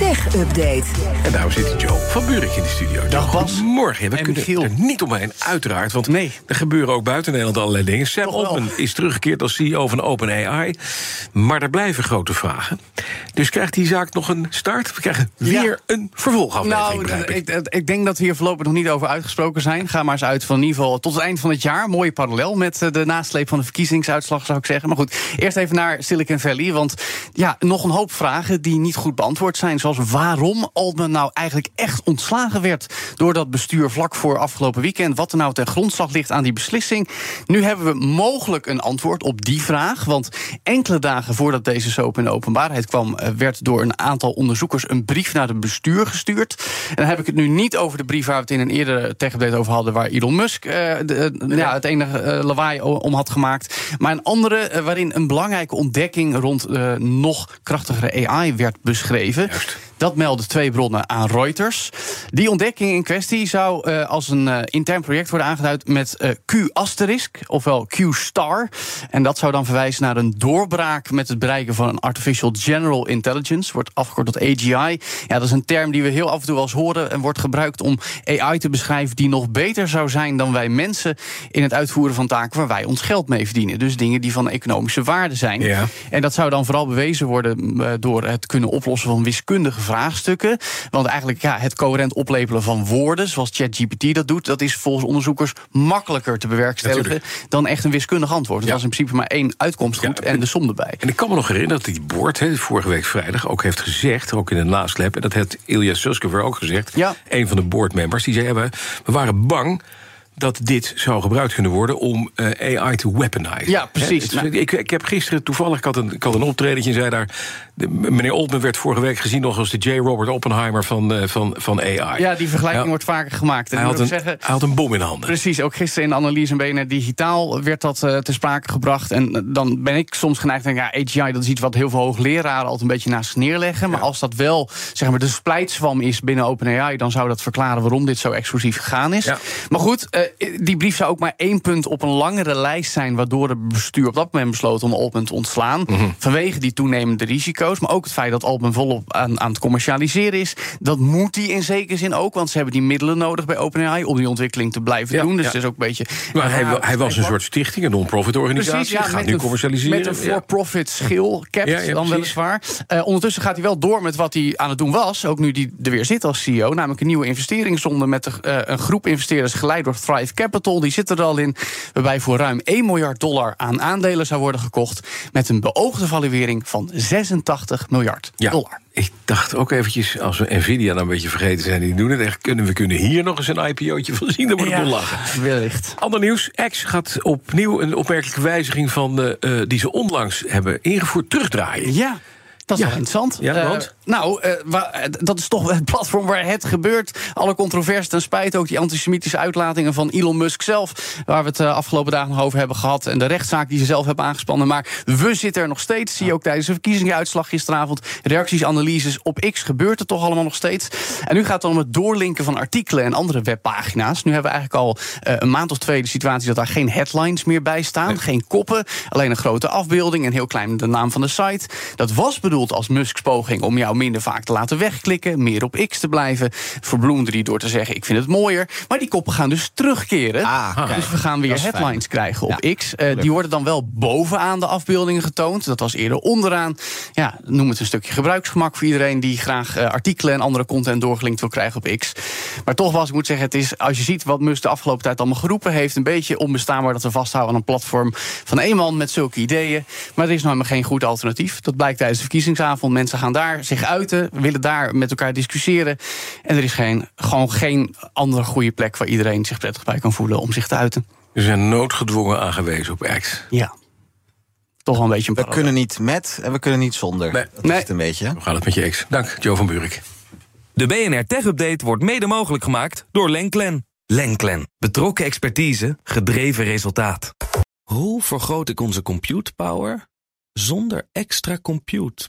Tech Update. En daar zit Joe van Buurik in de studio. Dag, Bas. Goedemorgen. We En kunnen Michiel. er niet omheen, uiteraard. Want Nee. er gebeuren ook buiten Nederland allerlei dingen. Sam. Altman is teruggekeerd als CEO van OpenAI. Maar er blijven grote vragen. Dus krijgt die zaak nog een start? We krijgen Ja. weer een vervolgaflevering, Nou, ik, ik denk dat we hier voorlopig nog niet over uitgesproken zijn. Ga maar eens uit van in ieder geval tot het eind van het jaar. Mooie parallel met eh, de nasleep van de verkiezingsuitslag, zou ik zeggen. Maar goed, eerst even naar Silicon Valley. Want ja, nog een hoop vragen die niet goed beantwoord zijn. Zoals waarom Altman nou eigenlijk echt ontslagen werd door dat bestuur vlak voor afgelopen weekend. Wat er nou ten grondslag ligt aan die beslissing. Nu hebben we mogelijk een antwoord op die vraag. Want enkele dagen voordat deze soap in de openbaarheid kwam, eh, werd door een aantal onderzoekers een brief naar het bestuur gestuurd. En dan heb ik het nu niet over de brief waar we het in een eerdere tech-update over hadden, waar Elon Musk eh, de, eh, ja, het enige lawaai om had gemaakt. Maar een andere waarin een belangrijke ontdekking rond nog krachtigere AI werd beschreven. Juist. Dat melden twee bronnen aan Reuters. Die ontdekking in kwestie zou eh, als een eh, intern project worden aangeduid met eh, Q-asterisk, ofwel Q-star. En dat zou dan verwijzen naar een doorbraak met het bereiken van een Artificial General Intelligence, wordt afgekort tot AGI. Ja, dat is een term die we heel af en toe wel eens horen en wordt gebruikt om AI te beschrijven die nog beter zou zijn dan wij mensen in het uitvoeren van taken waar wij ons geld mee verdienen. Dus dingen die van economische waarde zijn. Ja. En dat zou dan vooral bewezen worden door het kunnen oplossen van wiskundige vraagstukken. Want eigenlijk ja, het coherent oplepelen van woorden, zoals ChatGPT dat doet, dat is volgens onderzoekers makkelijker te bewerkstelligen dan echt een wiskundig antwoord. Ja. was in principe maar één uitkomst goed Ja, en de som erbij. En ik kan me nog herinneren dat die board vorige week vrijdag ook heeft gezegd, ook in de nasleep, en dat heeft Ilya Suskever ook gezegd, Ja. een van de boardmembers, die zei: we waren bang dat dit zou gebruikt kunnen worden om eh, AI te weaponizen. Ja, precies. Het- ik, ik heb gisteren toevallig, ik had een, ik had een optredentje en zei daar... De, meneer Altman werd vorige week gezien nog als de J. Robert Oppenheimer van, eh, van, van AI. Ja, die vergelijking Ja. wordt vaker gemaakt. En hij, had een, zeggen, hij had een bom in handen. Precies, ook gisteren in de analyse en BNR Digitaal werd dat eh ter sprake gebracht. En dan ben ik soms geneigd te denken, ja, AGI dat is iets wat heel veel hoogleraren altijd een beetje naast neerleggen. Maar als dat wel zeg maar, de splijtswam is binnen OpenAI, dan zou dat verklaren waarom dit zo exclusief gegaan is. Ja. Maar goed, die brief zou ook maar één punt op een langere lijst zijn, waardoor het bestuur op dat moment besloot om Altman te ontslaan. Vanwege die toenemende risico's, maar ook het feit dat Altman volop aan, aan het commercialiseren is. Dat moet hij in zekere zin ook, want ze hebben die middelen nodig bij OpenAI om die ontwikkeling te blijven Ja, doen. Dus ja. het is ook een beetje. Maar hij, hij was een soort stichting, een non-profit organisatie. Precies, ja, gaat nu een- commercialiseren. Met een for-profit schil, capped dan weliswaar. Eh, ondertussen gaat hij wel door met wat hij aan het doen was. Ook nu hij er weer zit als CEO. Namelijk een nieuwe investeringsronde met de, eh, een groep investeerders geleid door Thrive Capital. Die zit er al in. Waarbij voor ruim 1 miljard dollar aan aandelen zou worden gekocht. Met een beoogde valuering van 86 miljard Ja, dollar. ik dacht ook eventjes, als we Nvidia dan een beetje vergeten zijn, die doen het echt, kunnen we kunnen hier nog eens een IPO'tje van zien, dan wordt het wel lachen. wellicht. Ander nieuws, X gaat opnieuw een opmerkelijke wijziging van de, eh, die ze onlangs hebben ingevoerd terugdraaien. Ja. Dat is Ja. wel interessant. Ja, Eh, nou, eh, wa- dat is toch het platform waar het gebeurt. Alle controverse ten spijt, ook die antisemitische uitlatingen van Elon Musk zelf... waar we het eh, afgelopen dagen nog over hebben gehad... en de rechtszaak die ze zelf hebben aangespannen. Maar we zitten er nog steeds. Zie je ook tijdens de verkiezingsuitslag gisteravond. Reacties, analyses op X gebeurt het toch allemaal nog steeds. En nu gaat het dan om het doorlinken van artikelen en andere webpagina's. Nu hebben we eigenlijk al een maand of twee de situatie... dat daar geen headlines meer bij staan, geen koppen... alleen een grote afbeelding en heel klein de naam van de site. Dat was bedoeld als Musks poging om jou minder vaak te laten wegklikken... meer op X te blijven. Verbloemde die door te zeggen, ik vind het mooier. Maar die koppen gaan dus terugkeren. Ah, dus we gaan weer fijn. headlines krijgen op X. Eh, die worden dan wel bovenaan de afbeeldingen getoond. Dat was eerder onderaan. Ja, noem het een stukje gebruiksgemak voor iedereen... die graag eh, artikelen en andere content doorgelinkt wil krijgen op X. Maar toch was, ik moet zeggen, het is, als je ziet wat Musk de afgelopen tijd allemaal geroepen heeft... een beetje onbestaanbaar dat we vasthouden aan een platform van één man met zulke ideeën. Maar er is nou maar geen goed alternatief. Dat blijkt tijdens de verkiezingsavond. Mensen gaan daar zich uiten, willen daar met elkaar discussiëren. En er is geen, gewoon geen andere goede plek waar iedereen zich prettig bij kan voelen om zich te uiten. We zijn noodgedwongen aangewezen op X. Ja. Toch wel een beetje een We kunnen niet met en we kunnen niet zonder. Nee. Dat Nee. is het een beetje. Hoe gaat het met je X? Dank, Joe van Buurik. De BNR Tech Update wordt mede mogelijk gemaakt door Lenklen. Lenklen. Betrokken expertise, gedreven resultaat. Hoe vergroot ik onze compute power zonder extra compute